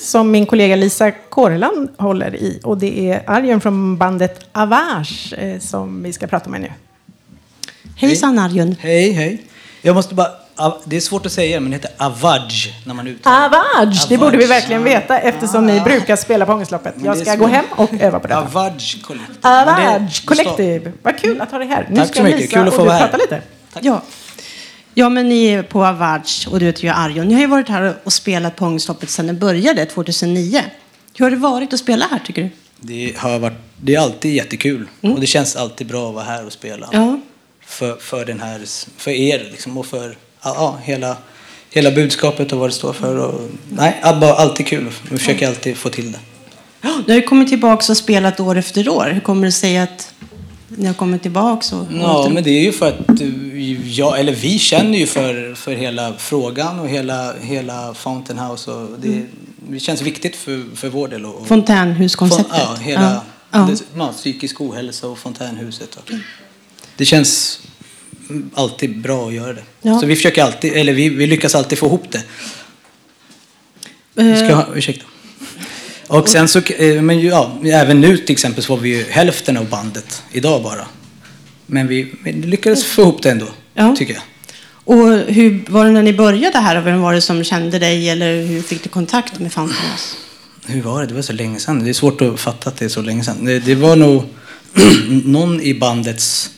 Som min kollega Lisa Kåreland håller i. Och det är Arjen från bandet Avage eh, som vi ska prata med nu. Hejsan Arjen. Hej, hej. Jag måste bara... Det är svårt att säga, men det heter Avage när man uttalar Avage! Det borde vi verkligen veta eftersom ni brukar spela på Ångestloppet. Jag ska gå hem och [LAUGHS] öva på det. Avage Collective. Avage Collective. Vad kul att ha dig här. Nu Tack ska så mycket. Lisa Kul att få och du vara här. prata lite. Ja. Ja, men ni är på Avage och du heter ju Arjon. Ni har ju varit här och spelat på Ångestloppet sedan det började 2009. Hur har det varit att spela här tycker du? Det, har varit, det är alltid jättekul och det känns alltid bra att vara här och spela. Ja. För, för, den här, för er liksom, och för ja, ja, hela, hela budskapet och vad det står för. Och, nej, bara alltid kul. Vi försöker alltid få till det. Ja, Du har ju kommit tillbaka och spelat år efter år. Hur kommer det sig att ni har kommit tillbaka? Och Ja, men det är ju för att jag, eller vi känner ju för, för hela frågan och hela, hela Fountain House. Och det, Mm. det känns viktigt för, för vår del. Och, Fontänhuskonceptet. Fon- Ja, hela Ja. Det, ja, psykisk ohälsa och fontänhuset. Och, det känns alltid bra att göra det. Ja. Så vi försöker alltid, eller vi, vi lyckas alltid få ihop det. Vi ska Eh, ha, ursäkta. Och sen så, eh, men ja, även nu till exempel så var vi ju hälften av bandet idag bara. Men vi, vi lyckades få ihop det ändå, tycker jag. Och hur var det när ni började här? Vem var det som kände dig? Eller hur fick du kontakt med House? Hur var det? Det var så länge sedan. Det är svårt att fatta att det är så länge sedan. Det, det var nog [CLEARS THROAT] någon i bandets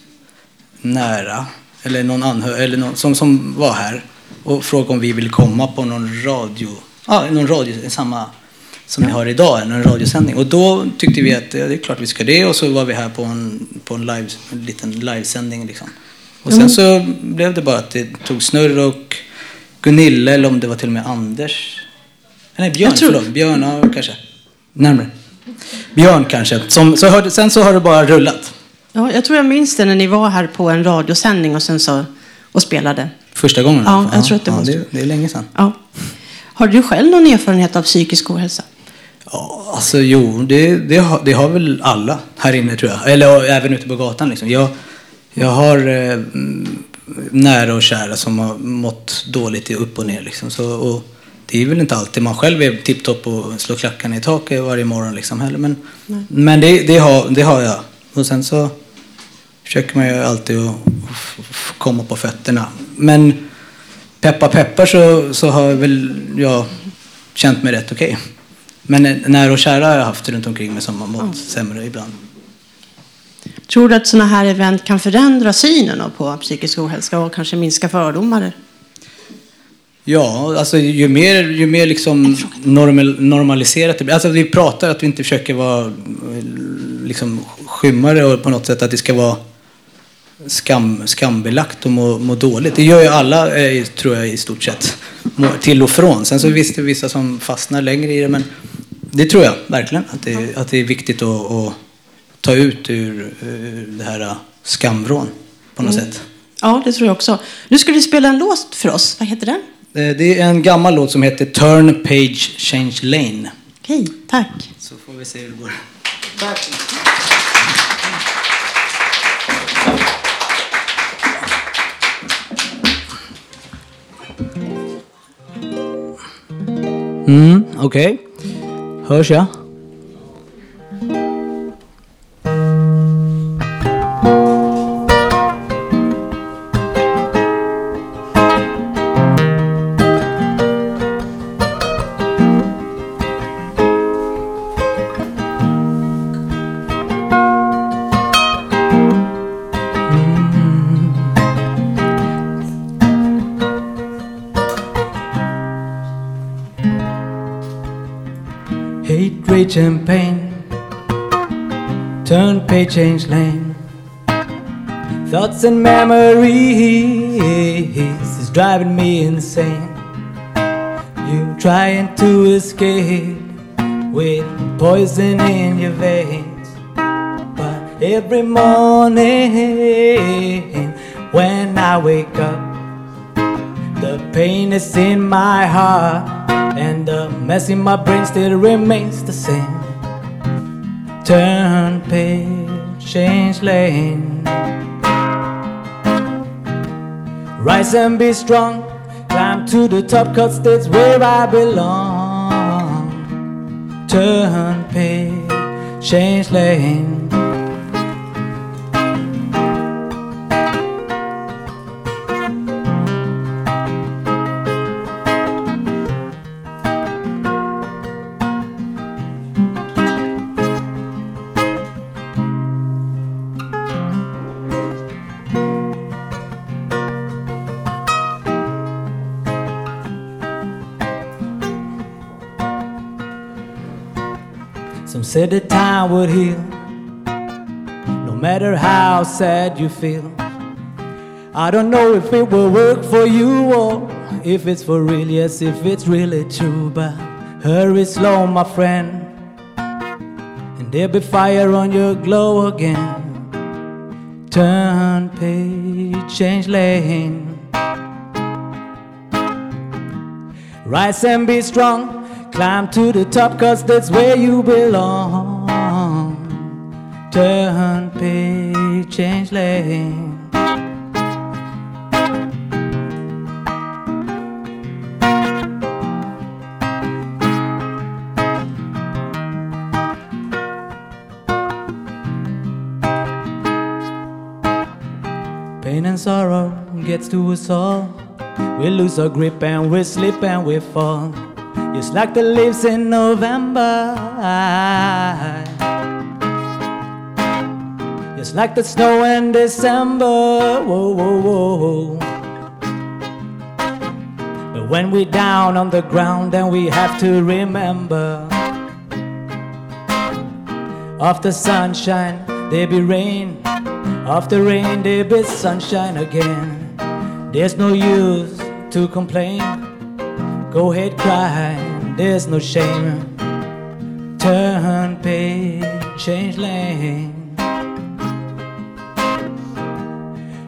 nära, eller någon anhörig, eller någon, som, som var här och frågade om vi ville komma på någon radio, ja, någon radio, samma som ni har idag, någon radiosändning. Och då tyckte vi att ja, det är klart vi ska det och så var vi här på en, på en, live, en liten livesändning. Liksom. Och sen så blev det bara att det tog snurr och Gunilla eller om det var till och med Anders. Nej, Björn, Jag tror- förlåt. Björn, ja, kanske. Närmare. Björn kanske. Som, så hörde, sen så har det bara rullat. Ja, jag tror jag minns det när ni var här på en radiosändning och sen så och spelade. Första gången. Ja, jag tror att det var ja, så. det, det är länge sedan. Ja. Har du själv någon erfarenhet av psykisk ohälsa? Alltså jo, det, det, har, det har väl alla här inne tror jag. Eller även ute på gatan liksom. Jag, jag har eh, mm, nära och kära som har mått dåligt i upp och ner liksom. Så, och det är väl inte alltid man själv är tipptopp och slår klackarna i taket varje morgon liksom heller. Men, Nej. men det, det, har, det har jag. Och sen så försöker man ju alltid att komma på fötterna. Men peppar peppar så, så har väl jag känt mig rätt okej. Men eh, nära och kära har jag haft runt omkring mig som har mått sämre ibland. Tror du att sådana här event kan förändra synen på psykisk ohälsa och kanske minska fördomar? Ja, alltså ju mer, ju mer liksom normal, normaliserat det blir. Alltså vi pratar att vi inte försöker vara eh, liksom skymmare och på något sätt att det ska vara skam, skambelagt och må, må dåligt. Det gör ju alla, eh, tror jag, i stort sett. Till och från. Sen så visst det är vissa som fastnar längre i det, men det tror jag verkligen. Att det, att det är viktigt att, att ta ut ur, ur det här eh, skamvrån på något Mm. sätt. Ja, det tror jag också. Nu ska du spela en låt för oss. Vad heter den? Eh, Det är en gammal låt som heter Turn Page Change Lane. Okej, tack. Så får vi se hur det går. Mm, okej. Hörs jag? Hate, change lane. Thoughts and memories is driving me insane. You trying to escape with poison in your veins. But every morning when I wake up, the pain is in my heart, and the mess in my brain still remains the same. Turn page, change lane. Rise and be strong, climb to the top, cause that's where I belong. Turn page, change said that time would heal, no matter how sad you feel. I don't know if it will work for you or if it's for real, yes, if it's really true. But hurry slow, my friend, and there'll be fire on your glow again. Turn page, change lane. Rise and be strong, climb to the top, cause that's where you belong. Turn page, change lane. Pain and sorrow gets to us all. We lose our grip and we slip and we fall. Just like the leaves in November. Just like the snow in December. Whoa, whoa, whoa. But when we're down on the ground, then we have to remember. After sunshine, there be rain. After rain, there be sunshine again. There's no use to complain. Go ahead, cry, there's no shame. Turn page, change lane.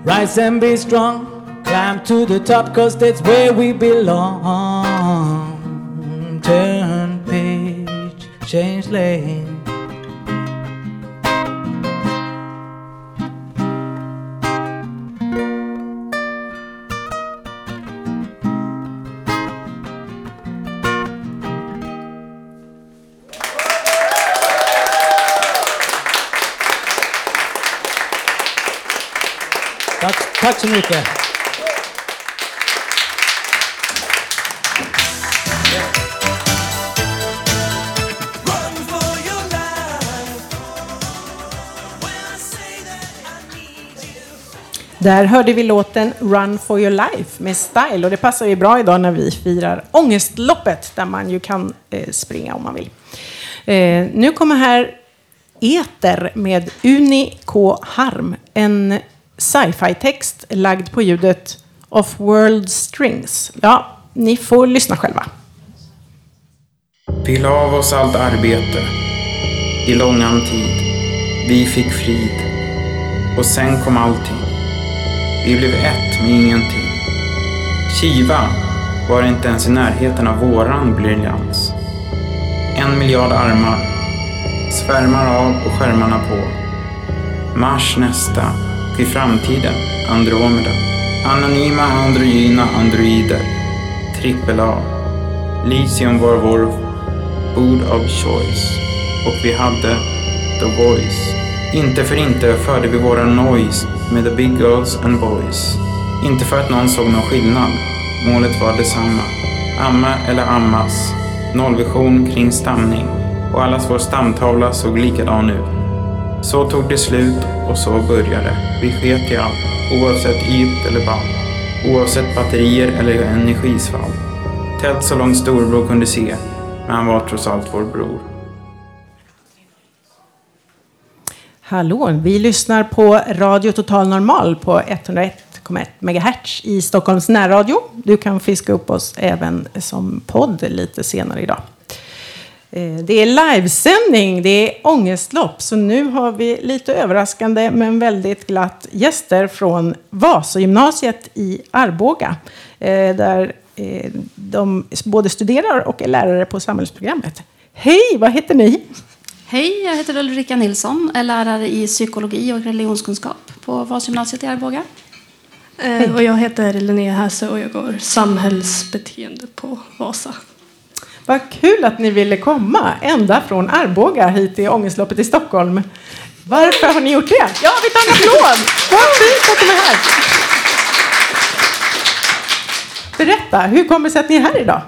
Rise and be strong, climb to the top, cause that's where we belong. Turn page, change lane. Tack, så mycket. Där hörde vi låten Run for your life med Style och det passar ju bra idag när vi firar ångestloppet där man ju kan eh, springa om man vill. Eh, nu kommer här Eter med Uni K. Harm, en sci-fi-text lagd på ljudet Off World Strings. Ja, ni får lyssna själva. Vi la av oss allt arbete i långan tid. Vi fick frid. Och sen kom allting. Vi blev ett med ingenting. Kiva var inte ens i närheten av våran briljans. En miljard armar. Svärmar av och skärmarna på. Mars nästa i framtiden. Andromeda. Anonyma androgyna androider. Trippel A. Litium var vår food of choice. Och vi hade the voice. Inte för inte förde vi våra noise med the big girls and boys. Inte för att någon såg någon skillnad. Målet var detsamma. Amma eller ammas. Nollvision kring stamning. Och allas vår stamtavla såg likadan ut. Så tog det slut och så började. Vi sket i allt. Oavsett yt eller band, Oavsett batterier eller energisvall. Tält så långt storbror kunde se. Men han var trots allt vår bror. Hallå, vi lyssnar på Radio Total Normal på 101,1 MHz i Stockholms närradio. Du kan fiska upp oss även som podd lite senare idag. Eh, Det är livesändning, det är ångestlopp, så nu har vi lite överraskande men väldigt glatt gäster från Vasagymnasiet i Arboga. eh, Där eh, de både studerar och är lärare på samhällsprogrammet. Hej, vad heter ni? Hej, jag heter Ulrika Nilsson, är lärare i psykologi och religionskunskap på Vasagymnasiet i Arboga. Eh, och jag heter Linnea Häse och jag går samhällsbeteende på Vasa. Vad kul att ni ville komma ända från Arboga hit till Ångestloppet i Stockholm. Varför har ni gjort det? Ja, vi tar en applåd! Vad fint att de är här! Berätta, hur kommer det sig att ni är här idag?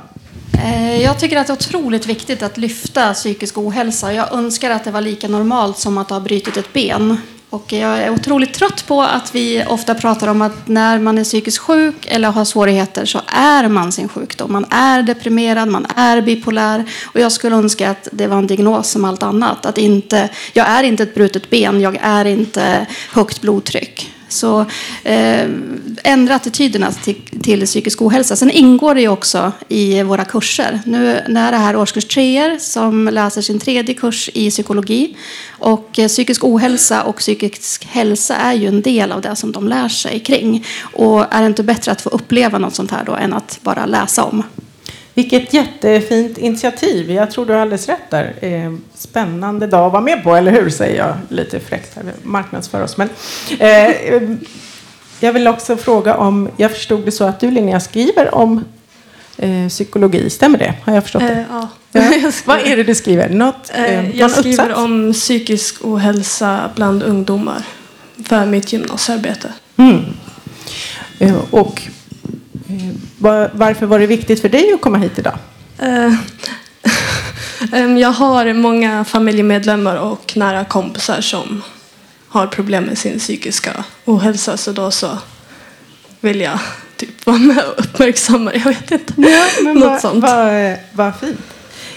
Eh, jag tycker att det är otroligt viktigt att lyfta psykisk ohälsa. Jag önskar att det var lika normalt som att ha brutit ett ben. Och jag är otroligt trött på att vi ofta pratar om att när man är psykiskt sjuk eller har svårigheter så är man sin sjukdom. Man är deprimerad, man är bipolär. Och jag skulle önska att det var en diagnos som allt annat. Att inte, jag är inte ett brutet ben, jag är inte högt blodtryck. Så eh, ändra attityderna till, till psykisk ohälsa. Sen ingår det ju också i våra kurser. Nu när det här årskurs treor som läser sin tredje kurs i psykologi. Och eh, psykisk ohälsa och psykisk hälsa är ju en del av det som de lär sig kring. Och är det inte bättre att få uppleva något sånt här då än att bara läsa om? Vilket jättefint initiativ. Jag tror du har alldeles rätt där. Eh, Spännande dag att vara med på, eller hur? Säger jag lite fräckt. Marknadsför oss. Men, eh, jag vill också fråga om, jag förstod det så att du Linnea skriver om eh, psykologi. Stämmer det? Har jag förstått det? Eh, ja. Ja. [LAUGHS] Vad är det du skriver? Något, eh, Eh, jag skriver uppsats? om psykisk ohälsa bland ungdomar för mitt gymnasiearbete. Mm. Och varför var det viktigt för dig att komma hit idag? Eh, [LAUGHS] jag har många familjemedlemmar och nära kompisar som har problem med sin psykiska ohälsa så då så vill jag typ vara med och uppmärksamma det. Jag vet inte. Ja, men [LAUGHS] Något vad, sånt. Vad, vad fint.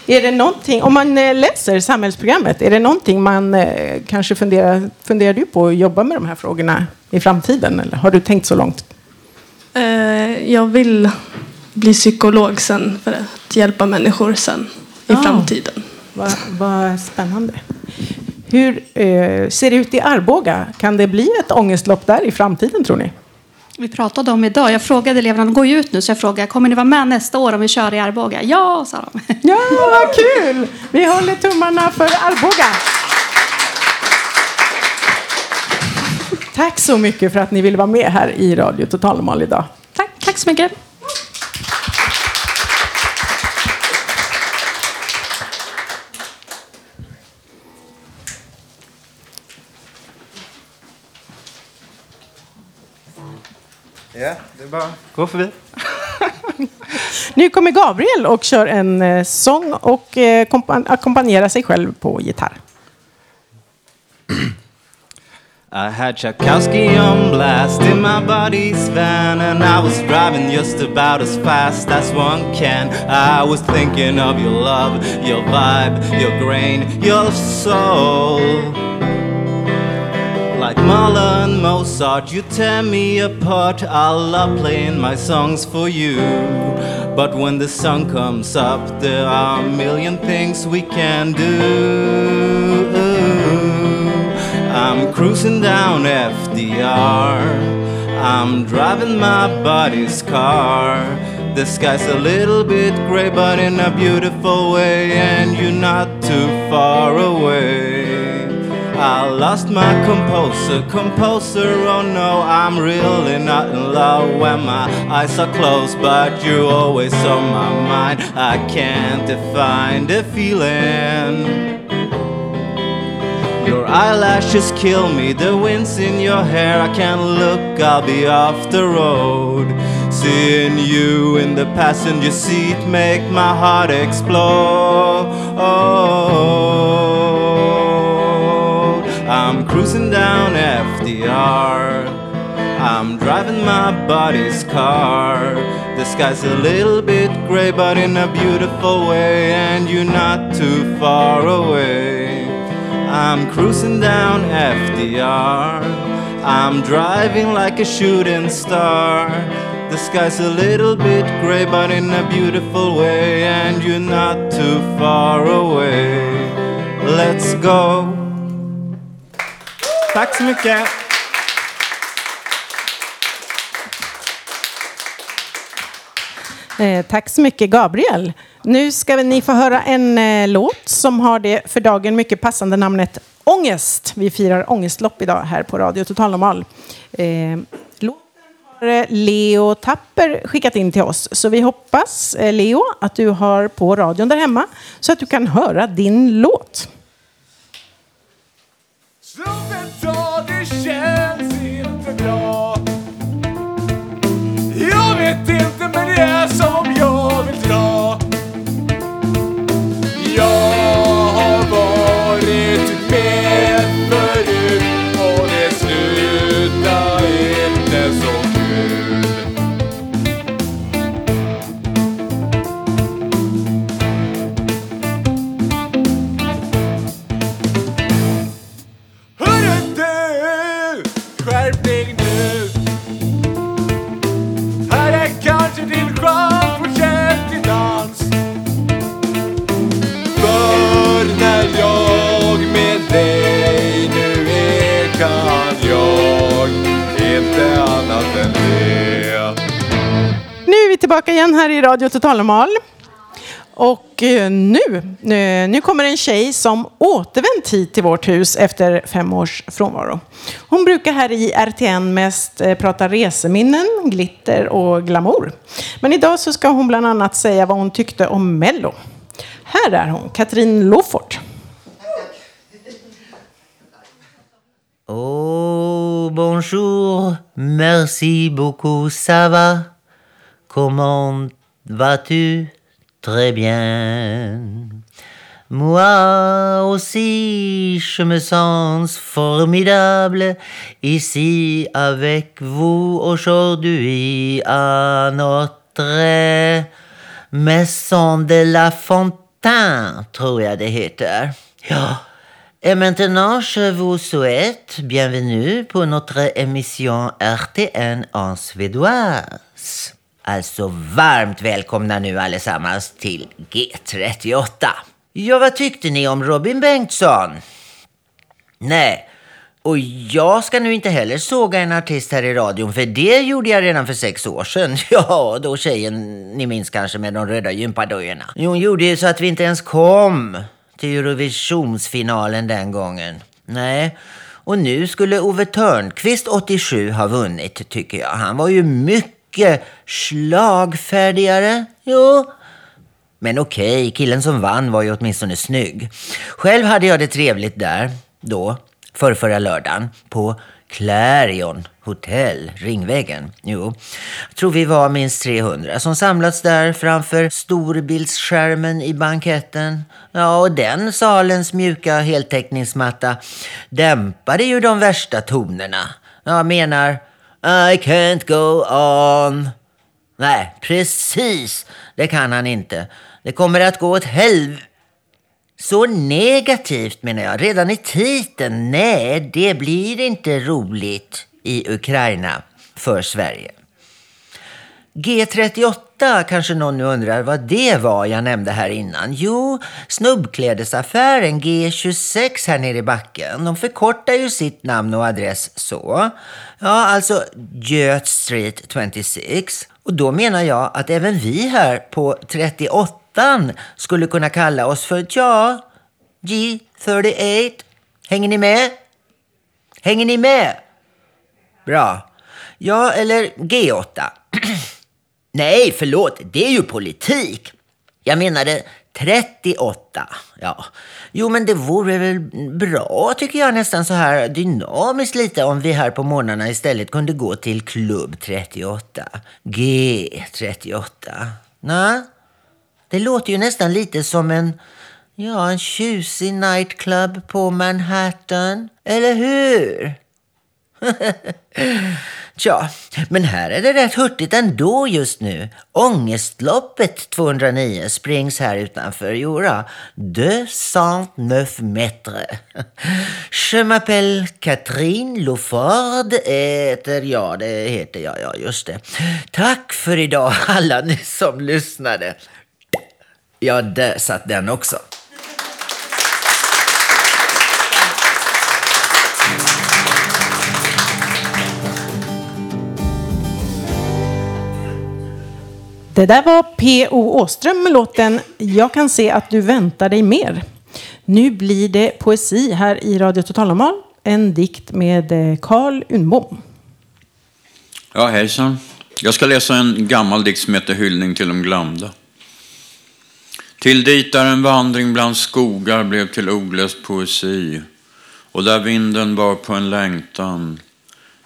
Är det någonting, om man eh, läser samhällsprogrammet, är det någonting man eh, kanske funderar, funderar du på att jobba med de här frågorna i framtiden? Eller har du tänkt så långt? Eh, jag vill bli psykolog sen för att hjälpa människor sen i Ja. framtiden. Vad vad spännande. Hur eh, ser det ut i Arboga? Kan det bli ett ångestlopp där i framtiden tror ni? Vi pratade om idag, jag frågade eleverna, de går ju ut nu, så jag frågade, kommer ni vara med nästa år om vi kör i Arboga? Ja, sa de. Ja, vad kul! Vi håller tummarna för Arboga. Tack så mycket för att ni ville vara med här i Radio Total Normal idag. Tack, tack så mycket. Ja, det är bara gå förbi. [LAUGHS] Nu kommer Gabriel och kör en eh, sång och eh, kompan- ackompanjerar sig själv på gitarr. I had Tchaikovsky on blast in my body's van, and I was driving just about as fast as one can. I was thinking of your love, your vibe, your grain, your soul. Like Mahler and Mozart, you tear me apart. I love playing my songs for you. But when the sun comes up, there are a million things we can do. I'm cruising down FDR. I'm driving my buddy's car. The sky's a little bit gray, but in a beautiful way, and you're not too far away. I lost my composer, composer, oh no, I'm really not in love when my eyes are closed, but you're always on my mind. I can't define the feeling. Your eyelashes kill me, the wind's in your hair. I can't look, I'll be off the road. Seeing you in the passenger seat make my heart explode. Oh I'm cruising down FDR. I'm driving my body's car. The sky's a little bit gray, but in a beautiful way, and you're not too far away. I'm cruising down FDR. I'm driving like a shooting star. The sky's a little bit gray, but in a beautiful way, and you're not too far away. Let's go. Tack så mycket. Eh, tack så mycket Gabriel. Nu ska ni få höra en eh, låt som har det för dagen mycket passande namnet Ångest. Vi firar ångestlopp idag här på Radio Total Normal. Eh, låten har eh, Leo Tapper skickat in till oss. Så vi hoppas, eh, Leo, att du har på radion där hemma så att du kan höra din låt. Slumpen tar, det känns inte bra Jag vet det men det är som jag vill dra. Vi tillbaka igen här i Radio Total Normal. Och eh, nu, eh, nu, kommer en tjej som återvänt hit till vårt hus efter fem års frånvaro. Hon brukar här i RTN mest eh, prata reseminnen, glitter och glamour. Men idag så ska hon bland annat säga vad hon tyckte om Mello. Här är hon, Katrin Lofort. Oh, bonjour, merci beaucoup, ça va? Comment vas-tu? Très bien. Moi aussi, je me sens formidable ici avec vous aujourd'hui à notre Maison de la Fontaine, tror jag det. Ja. Et maintenant, je vous souhaite bienvenue pour notre émission RTN en suédoise. Alltså varmt välkomna nu allesammans till G38. Ja, vad tyckte ni om Robin Bengtsson? Nej, och jag ska nu inte heller såga en artist här i radion, för det gjorde jag redan för sex år sedan. [LAUGHS] Ja, då tjejen, ni minns kanske med de röda gympadojorna. Hon gjorde ju så att vi inte ens kom till Eurovisionsfinalen den gången. Nej, och nu skulle Ove Törnqvist 87 ha vunnit, tycker jag. Han var ju mycket mycket slagfärdigare. Jo, men okej, killen som vann var ju åtminstone snygg. Själv hade jag det trevligt där, då, förrförra lördagen, på Clarion Hotel, Ringvägen. Jo, jag tror vi var minst 300 som samlats där framför storbildsskärmen i banketten. Ja, och den salens mjuka heltäckningsmatta dämpade ju de värsta tonerna. Jag menar, i can't go on. Nej, precis. Det kan han inte. Det kommer att gå åt helv... Så negativt menar jag. Redan i titeln. Nej, det blir inte roligt i Ukraina för Sverige. G38 kanske någon nu undrar vad det var jag nämnde här innan. Jo, snubbklädesaffären G26 här nere i backen. De förkortar ju sitt namn och adress så. Ja, alltså Göt Street 26. Och då menar jag att även vi här på 38 skulle kunna kalla oss för, ja, G38. Hänger ni med? Hänger ni med? Bra. Ja, eller G8. Nej, förlåt, det är ju politik. Jag menade 38. Ja, jo men det vore väl bra tycker jag nästan så här dynamiskt lite om vi här på morgnarna istället kunde gå till klubb 38. G38. Nej, det låter ju nästan lite som en, ja en tjusig nightclub på Manhattan. Eller hur? [LAUGHS] Tja, men här är det rätt hurtigt ändå just nu. Ångestloppet 209 springs här utanför Jora. 209 meter. Je m'appelle Catherine Lofard heter jag, det heter jag, ja just det. Tack för idag [LAUGHS] alla ni som lyssnade. Ja, där satt den också. Det där var P.O. Åström med låten Jag kan se att du väntar dig mer. Nu blir det poesi här i Radio Totalnormal. En dikt med eh, Carl Unbom. Ja, hejsan. Jag ska läsa en gammal dikt som heter Hyllning till de glömda. Till dit där en vandring bland skogar blev till olöst poesi och där vinden bar på en längtan.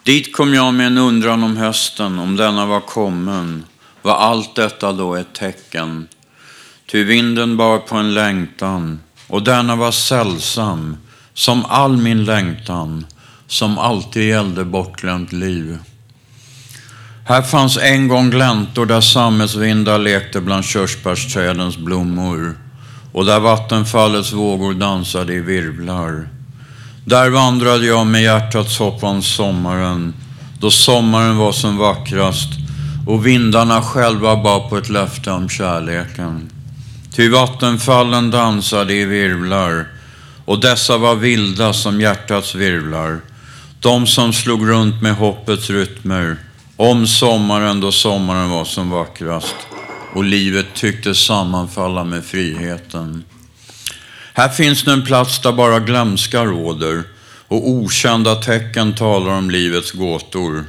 Dit kom jag med en undran om hösten, om denna var kommen. Var allt detta då ett tecken? Ty vinden bar på en längtan och denna var sällsam, som all min längtan, som alltid gällde bortglömt liv. Här fanns en gång gläntor där sammetsvindar lekte bland körsbärsträdens blommor och där vattenfallets vågor dansade i virvlar. Där vandrade jag med hjärtats hopp om sommaren, då sommaren var som vackrast och vindarna själva bar på ett löfte om kärleken. Ty vattenfallen dansade i virvlar och dessa var vilda som hjärtats virvlar. De som slog runt med hoppets rytmer om sommaren då sommaren var som vackrast och livet tycktes sammanfalla med friheten. Här finns nu en plats där bara glömska råder och okända tecken talar om livets gåtor.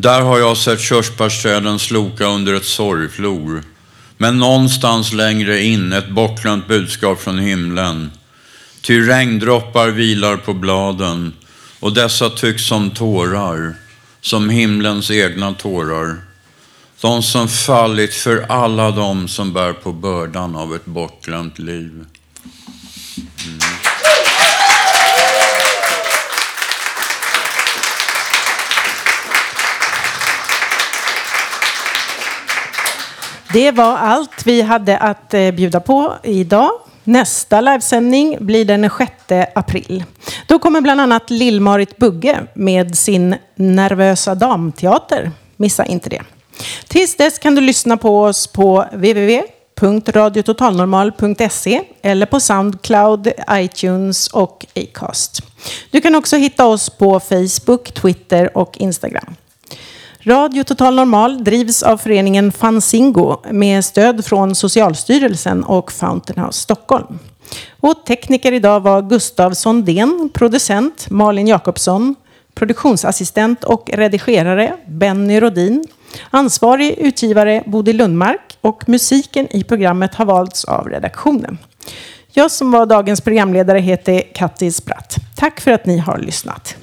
Där har jag sett körsbärsträden sloka under ett sorgflor. Men någonstans längre in ett bortglömt budskap från himlen. Ty regndroppar vilar på bladen och dessa tycks som tårar, som himlens egna tårar. De som fallit för alla de som bär på bördan av ett bortglömt liv. Mm. Det var allt vi hade att eh, bjuda på idag. Nästa livesändning blir den 6 april. Då kommer bland annat Lill-Marit Bugge med sin Nervösa damteater. Missa inte det. Tills dess kan du lyssna på oss på www.radiototalnormal.se eller på Soundcloud, iTunes och Acast. Du kan också hitta oss på Facebook, Twitter och Instagram. Radio Total Normal drivs av föreningen Fanzingo med stöd från Socialstyrelsen och Fountain House Stockholm. Och tekniker idag var Gustav Sondén, producent Malin Jakobsson, produktionsassistent och redigerare Benny Rodin, ansvarig utgivare Bodil Lundmark och musiken i programmet har valts av redaktionen. Jag som var dagens programledare heter Kattis Spratt. Tack för att ni har lyssnat.